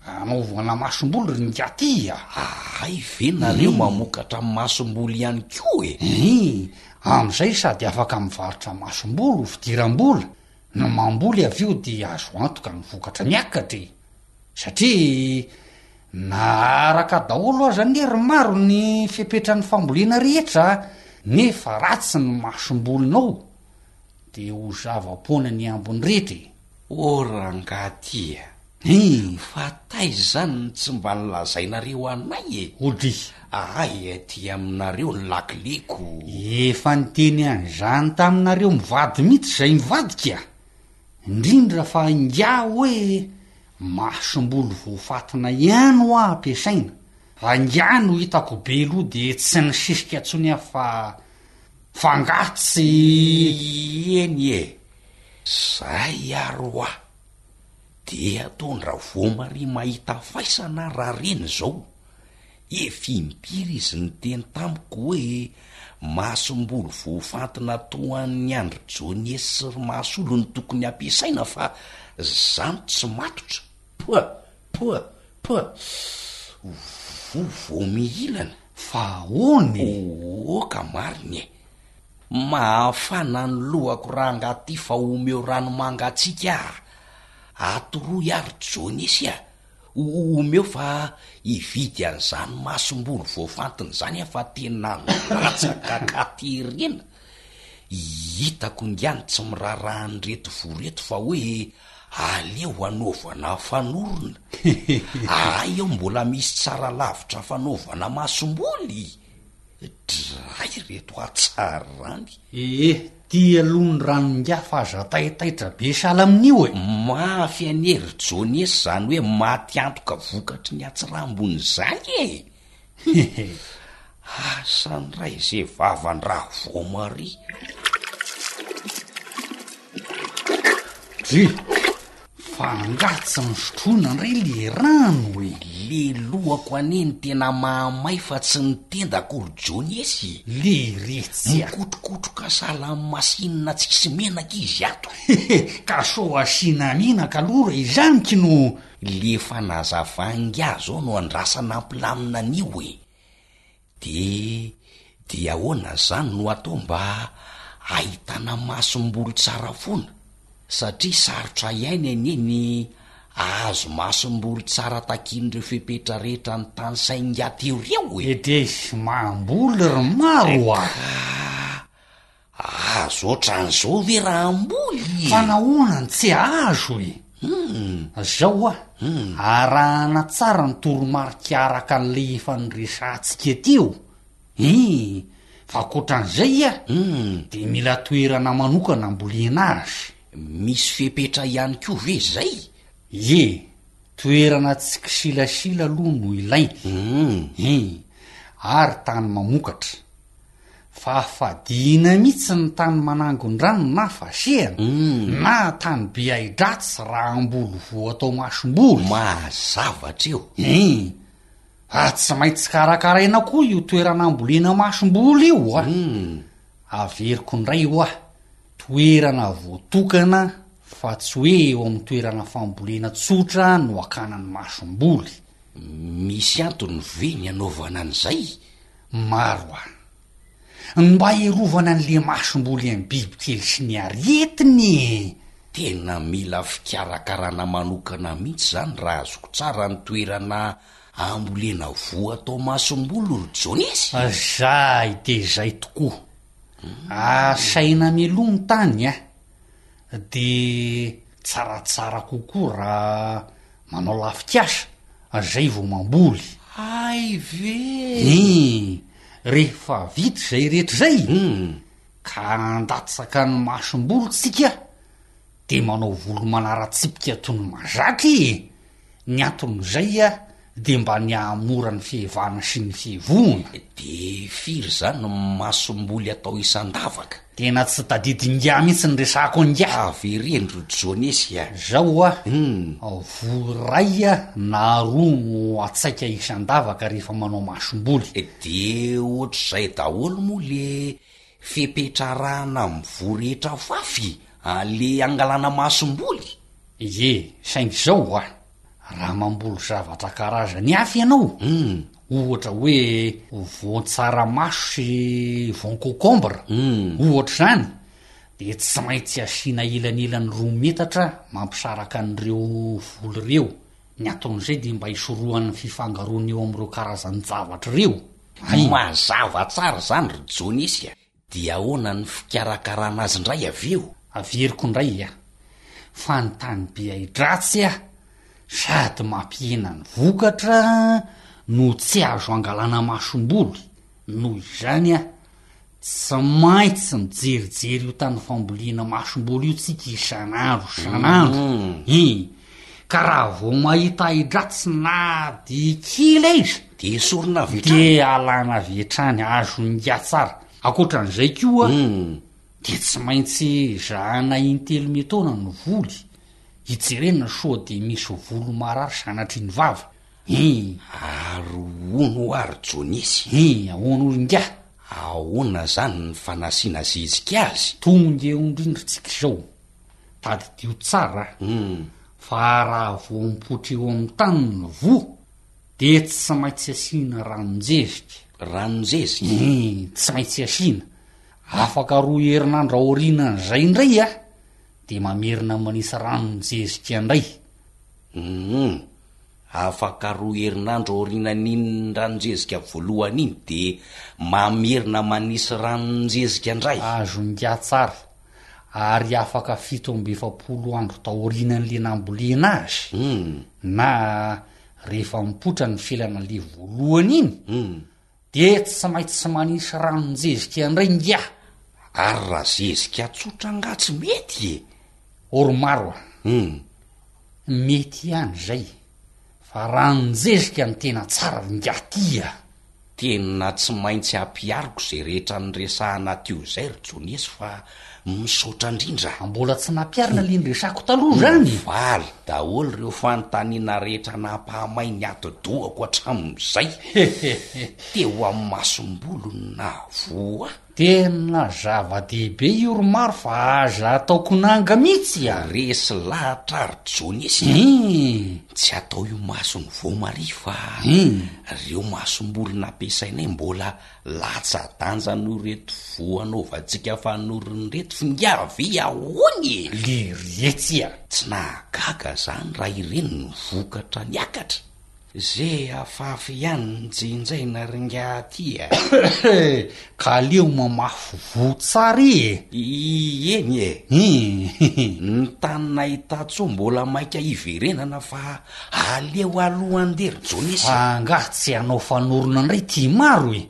Anaovana masomboly ry Njaty a! Ahay ve nareo mamokatra masomboly ihany koa e? Iiii, amin'izay sady afaka mivarotra masomboly ho fidiram-bola no mamboly avy eo dia azo antoka ny vokatra miakatra e! Satria na araka daholo aza anie ry maro ny fepetran'ny fambolena rehetra nefa ratsy ny masombolinao dia ho zava-poana ny ambiny rehetra e! O rangaha ty a! Fa taiza izany no tsy mba nolazainareo anay e? Ody, Ahay aty aminareo ny lakileko. Efa niteny an'izany taminareo mivady mihitsy izay mivadika a! Indrindra fa ingahy hoe masomboly voafatina ihany hoa ampiasaina, raha ingahy no hitako be loha dia tsy nisisika intsony aho fa. F'angaha tsy hihieny e! Zay ary hoa! Dia toa an-dRavoma ry mahita faisana raha reny izao! Ef impiry izy niteny tamiko hoe masomboly voafantina toa an'i Andry Jonie sy ry Masolo no tokony ampiasaina fa zany tsy matotra! Pouah! Pouah! Pouah! Voa vao mihilana! Fa ahoana e? Ooh ka marina e! Mahafana ny lohako rangah ty fa omeo ranomanga atsika ah! Atoroy ary Johnny sy ah! Omeo fa hividy an'izany masomboly voafantina izany aho fa tena milatsaka ka terena! Hitako ngiany tsy miraraha an'ireto voa reto fa hoe aleo hanaovana fanorona. Ahay ao mbola misy tsara lavitra fanaovana masomboly. Dra ireto hatsarany. Ee, ty aloha ny ranongiahy fa aza taitaitra be sahala amin'io e! Mafy anie ry Johnny e, zany hoe maty antoka vokatry ny hatsirambony izay e! Hehe, asa ndray ze vavan-draha voamaria. Dry! Fa angaha tsy nosotroina ndray le rano e? Le lohako anie no tena mahamay fa tsy ny tenda akory Joniesy e! Leretsy a! Mikotrokotroka sahala amin'ny masinina tsisy menaka izy ato. Hehe, ka sao asiana menaka aloha raha izany k'ino? Le efa nazava ingahy zao no andrasana ampilamina an'io e! De de ahoana zany no atao mba ahitana masom-bolo tsara foana? Satria sarotra ihaina anie ny ahazo masom-bolo tsara takian'ireo fepetra rehetra notanisain'i ingahy teo reo e! Edey, maham-boly ry maro oa! Ka. Aa azo otran'izao ve raha hamboly e! Fa nahoana no tsy azo e! Hum. Zao hoa, arahana tsara ny toromarika araka an'ilay efa noresahantsika ety o! Hii, fa ankoatran'izay a, dia mila toerana manokana ambolena azy. Misy fepetra ihany koa ve izay? Ie, toerana tsy kisilasila aloha no ilaina. Hum. Hii, ary tany mamokatra. Fahafadiana mihitsy ny tany manangon-drano na fasehana, na tany be ahi-dratsy raha hamboly voa atao masom-boly. Mazava hatreo. Eny, fa tsy maintsy karakaraina koa io toerana hambolena masom-boly io hoa. Averiko indray hoa, toerana voatokana fa tsy hoe eo amin'ny toerana fambolena tsotra no hakana ny masom-boly. Misy antony ve ny hanaovana an'izay? Maro an! ny mba hiarovana ny lemasom-bolo eny bibikely sy ny aretiny e! Tena mila fikarakarana manokana mihitsy zany raha azoko tsara ny toerana ambolena voa atao masom-bolo ry Jonesy e! Zay dia zay tokoa! Asaina mialoha ny tany an! dia tsaratsara kokoa raha manao lafik'asa zay vao mamboly. Hay ve? Ii, Rehefa vita izay rehetra izay ka handatsaka ny masom-bolo tsika dia manao volo manara-tsipika toy ny mazaka e! Ny anton'izay dia mba ny hahamora ny fihevana sy ny fivohona. Dia firy izany no masomboly atao isan-davaka? Tena tsy tadidy ingahy mihitsy ny resahako ingahy. Avereno ry Jonesy a! Izao hoa, voa iray na roa no atsaika isan-davaka rehefa manao masomboly. Dia ohatr'izay daholo moa le Fepetra arahana amin'ny voa rehetra afafy ale hangalana masomboly? Ie, saingy izao hoa, raha mamboly zavatra karazany hafa ianao, ohatra hoe voan-tsaramaso sy voan-kokombra, ohatra izany, dia tsy maintsy asiana elanelany roa metatra mampisaraka an'ireo voly ireo. Ny ataon'izay dia mba hisorohana ny fifangaroana eo amin'ireo karazan-javatra ireo. Ny mazava tsara izany ry Jonisy a! Dia ahoana ny fikarakarana azy indray avy eo? Averiko indray a! Fa ny tany be ahi-dratsy a! Sady mampihena ny vokatra no tsy azo angalana masomboly, noho izany a! Tsy maintsy mijerijery io tany fambolena masom-bolo io tsika isan'andro isan'andro mm. i ka raha vao mahita hidratsy na de kely aiza de esorina avy etrany de alana avy etrany azon'inga tsara akoatra an'izay koa mm. de tsy maintsy zahana intelo metaona ny voly hijerena soa de misy volo marary sanatry ny vava Hii ary hono oa ry Jonisy hii ahoana oa ingahy? Ahoana zany ny fanasiana zezika azy? Tonga eo indrindra isika izao. Tadidio tsara an! fa raha vao mipoitra eo amin'ny tany ny voa dia tsy maintsy asiana ranon-jezika. Ranon-jezika? Hii tsy maintsy asiana. Afaka roa herinandro aorianan'izay indray dia mamerina manisy ranon-jezika indray. Humm. Afaka roa herinandro aorianan'iny ranon-jezika voalohany iny dia mamerina manisy ranon-jezika indray. Azo ingahy tsara, ary afaka fito amby efapolo andro taorianan'ilay nambolena azy na rehefa mipoitra ny felana le voalohany iny Dia tsy maintsy manisy ranon-jezika indray ingahy? Ary raha zezika tsotra angaha tsy mety e? Ormaro a! Hum. Mety ihany izay. Fa ranon-jezika no tena tsara ry ingahy ty a! Tena tsy maintsy ampihariko izay rehetra niresahana teo izay ry Joniesy fa. Misaotra indrindra. Mbola tsy nampiharina le niresako taloha zany. Mivaly daholo reo fanontaniana rehetra nampahamay ny atidohako hatramin'izay. Teo amin'ny masom-bolo no nahavoa. Tena zava-dehibe io ry Maro fa aza atao konanga mihitsy a! Resy lahatra ry Johnny sy a! Tsy atao io mason'ny voamaria fa reo masom-bolo nampiasainay mbola Latsa-danja noho ireto voa anaovantsika fanorona ireto fingiavy ahoana e! Lery etsy a! Tsy nahagaga izany raha ireny no vokatra niakatra. Ze afafy ihany ny jinjaina ry ingahy aty a! Ka aleo mamafy voa tsara e! Ieny e! Ny tany nahitan-tsoa mbola maika hiverenana fa Aleo aloha handeha ry Johnny sy. Fa angaha tsy hanao fanorona indray ity Maro e!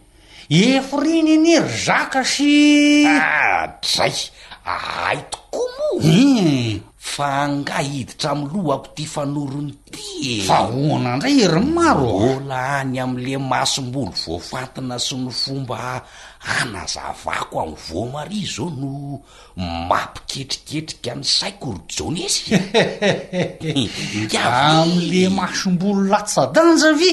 Efriny anie ry zaka sy. Ah! dray! Ahay tokoa moa! Hum! Fa angaha hiditra amin'ny lohako ity fanorona ity e! Fa ahoana indray e ry Maro? Mbola any amin'le masomboly voafantina sy ny fomba hanazavako an'i Voamaria izao no. Mampiketriketrika ny saiko ry Jonesy a! Ingahy Amin'le masom-bolo latsa-danja ve?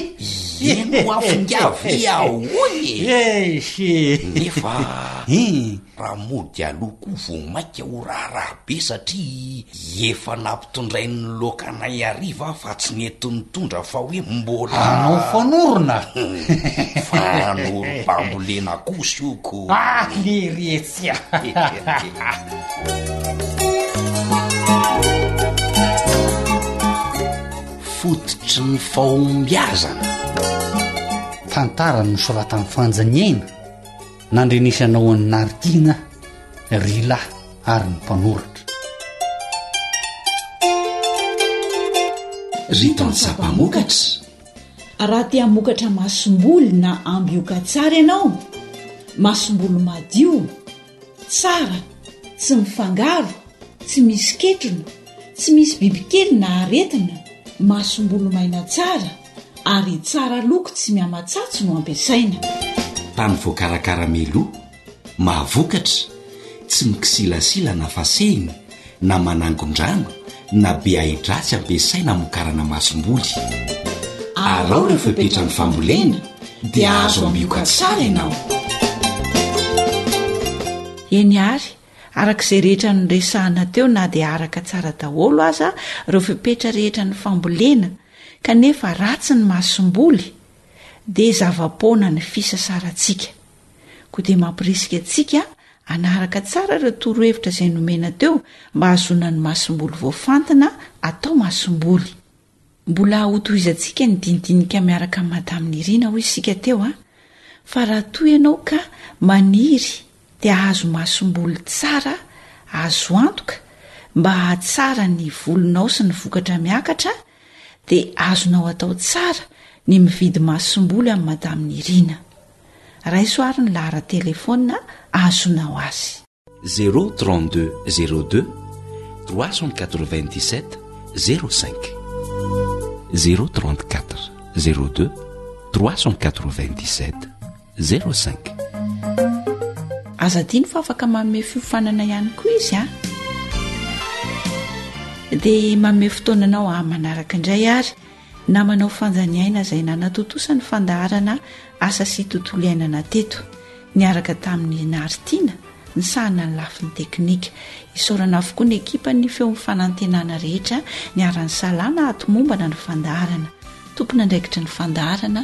Ieno afo ingahy ve ahoana e? Ehe! Nefa raha mody aloha koa vao mainka ho raharaha be satria Efa nampitondrain'ny loakanay hariva aho fa tsy nety nitondra fa hoe mbola. Hanao fanorona? Fanorom-pambolena kosa io ko. Ah, lery etsy a! Fototry ny fahombiazana. Tantara nosoratan'i Fanja Niaina. Nandrenesanao an'i Naritina ry la ary ny mpanoratra. Ry tantsaha mpamokatra, raha te hamokatra masomboly na ambioka tsara ianao, masomboly madio, tsara, tsy mifangaro, tsy misy ketrona, tsy misy bibikely na aretina, masomboly maina tsara, ary tsara loko tsy miamatsatso no ampiasaina. Tany voakarakara meloa, mahavokatra, tsy mikisilasila na fasehina na manangon-drano na be ahi-dratsy ampiasaina hamokarana masomboly. Araho ireo fepetran'ny fambolena dia ahazo ambioka tsara ianao. Eny ary, araka izay rehetra noresahina teo na dia araka tsara daholo aza ireo fepetra rehetra ny fambolena, Kanefa ratsy ny masomboly dia zava-poana ny fisasarantsika. Koa dia mampirisika antsika hanaraka tsara ireo torohevitra izay nomena teo mba hahazoana ny masomboly voafantina atao masomboly. Mbola hotohizantsika ny dinidinika miaraka amin'i Madame Nirina hoy isika teo an! Fa raha toa ianao ka maniry dia ahazo masomboly tsara azo antoka mba hahatsara ny volonao sy ny vokatra miakatra dia azonao atao tsara ny mividy masomboly amin'i Madame Niryna. Raiso ary ny laharan-telefonina ahazonao azy. Zéro trente deux zéro deux trois cent quatre vingt dix sept zéro cinq zéro trente quatre zéro deux trois cent quatre vingt dix sept. zero cinq aza adino fa afaka manome fiofanana ihany koa izy a dia manome fotoananao a manaraka indray ary na manao fanjany aina izay nanatotosa ny fandaharana asa sy tontolo iainana teto niaraka tamin'ny naritiana ny sahana ny lafiny teknika isaorana avokoa ny ekipa ny feo min'ny fanantenana rehetra niara-ny salana ato mombana ny fandaharana tomponandraikitry ny fandaharana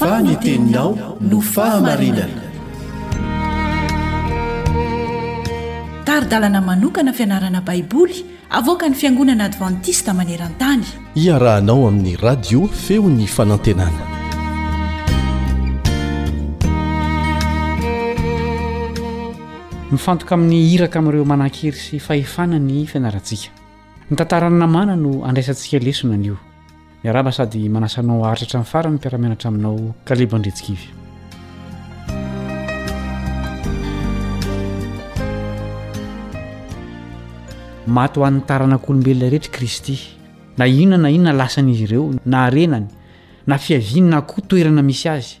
fa ny teninao no fahamarinana taridalana manokana fianarana baiboly avoaka ny fiangonana advantista maneran-tany iarahanao amin'ny radio feon'ny fanantenana Mifantoka amin'ny iraka amin'ireo manan-kery sy fahefana ny fianarantsika. Ny tantaran'i Namàna no andraisantsika lesona anio. Miarahaba sady manasa anao haharitra hatramin'ny farany ny mpiara-mianatra aminao Kalebo Andriantsikivy. Maty ho an'ny taranak'olombelona irery Kristy. Na inona na inona lasan'izy ireo, na harenany, na fiaviany na koa toerana misy azy.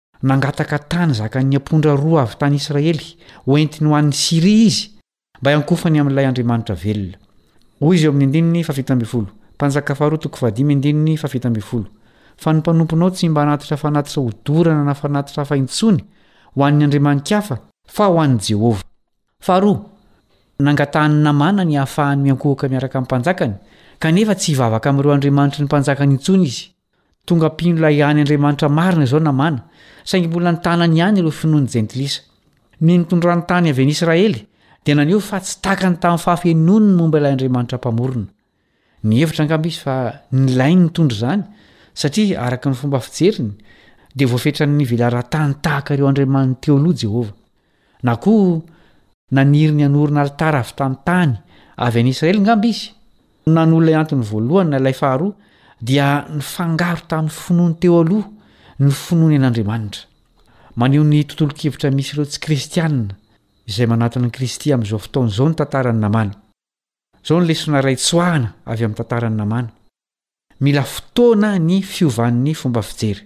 Nangataka tany zakan'ny ampondra roa avy tany Israely ho entiny ho any Syria izy mba hiankofany amin'ilay Andriamanitra velona. Hoy izy eo amin'ny andininy fahafito ambin'ny folo, Mpanjaka faharoa toko fahadimy andininy fahafito ambin'ny folo, Fa ny mpanomponao tsy mba hanatitra fanatitra odorana na fanatitra hafa intsony ho an'ny andriamani-kafa, fa ho an'i Jehovah. Faharoa, nangatahan'i Namàna ny hahafahany miankohoka miaraka amin'ny mpanjakany, kanefa tsy hivavaka amin'ireo andriamanitry ny mpanjakany intsony izy. Tonga mpino lahiany Andriamanitra marina izao Namàna, saingy mbola ny tanany ihany ireo finoan'ny Jentilisa. Ny nitondrany tany avy any Israely dia naneho fa tsy takany tamin'ny fahafenoany ny momba ilay Andriamanitra Mpamorona. Nihevitra angamba izy fa nilainy nitondra izany, satria, araka ny fomba fijeriny, dia voafetran'ny velaran-tany tahaka ireo andriamaniny teo aloha Jehovah. Na koa naniry ny hanorina alitara avy tamin'ny tany, avy any Israely angamba izy. Nanohy ilay antony voalohany na ilay faharoa, dia nifangaro tamin'ny finoany teo aloha ny finoany an'Andriamanitra. Maneho ny tontolon-kevitra misy ireo tsy kristiana izay manatona an'i Kristy amin'izao fotoana izao ny tantaran'i Namàna. Izao no lesona iray tsoahana avy amin'ny tantaran'i Namàna, Mila fotoana ny fiovan'ny fomba fijery.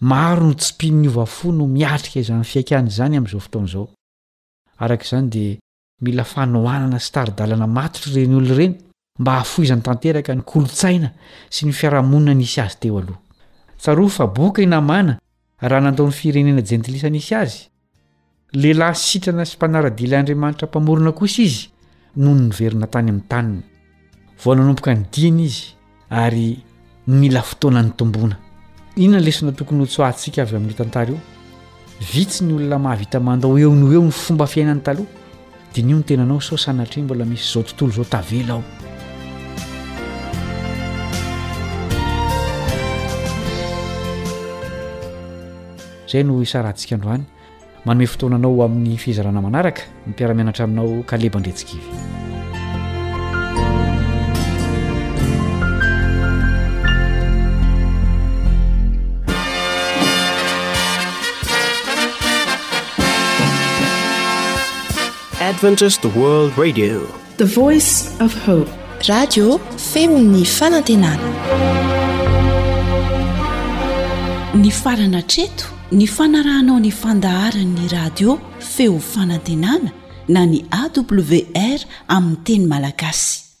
Maro ny tsipìny niova fo no miatrika izany fihaikana izany amin'izao fotoana izao. Araka izany dia mila fanohanana sy tari-dalana matotra ireny olona ireny mba hahafoizany tanteraka ny kolontsaina sy ny fiarahamonina nisy azy teo aloha. Tsarovy fa boka i Namàna raha nandao ny firenena jentilisa nisy azy. Lehilahy sitrana sy mpanara-dia ilay Andriamanitra Mpamorona kosa izy nony niverina tany amin'ny taniny. Vao nanomboka ny diany izy ary nila fotoana nitomboana. Inona ny lesona tokony hotsoahantsika avy amin'io tantara io? Vitsy ny olona mahavita mandao eo no eo ny fomba fiainany taloha. Diniho ny tenanao sao sanatria mbola misy izao tontolo izao tavela ao. Izay no isarantsika androany. Manome fotoananao ho amin'ny fizarana manaraka ny mpiara-mianatra aminao Kaleba Andretsikivy. Adventist World Radio. The Voice of Hope. Radio femon'ny fanantenana. Ny farana treto ny fanarahanao ny fandaharan'ny radio feo fanantenana na ny AWR amin'ny teny malagasy.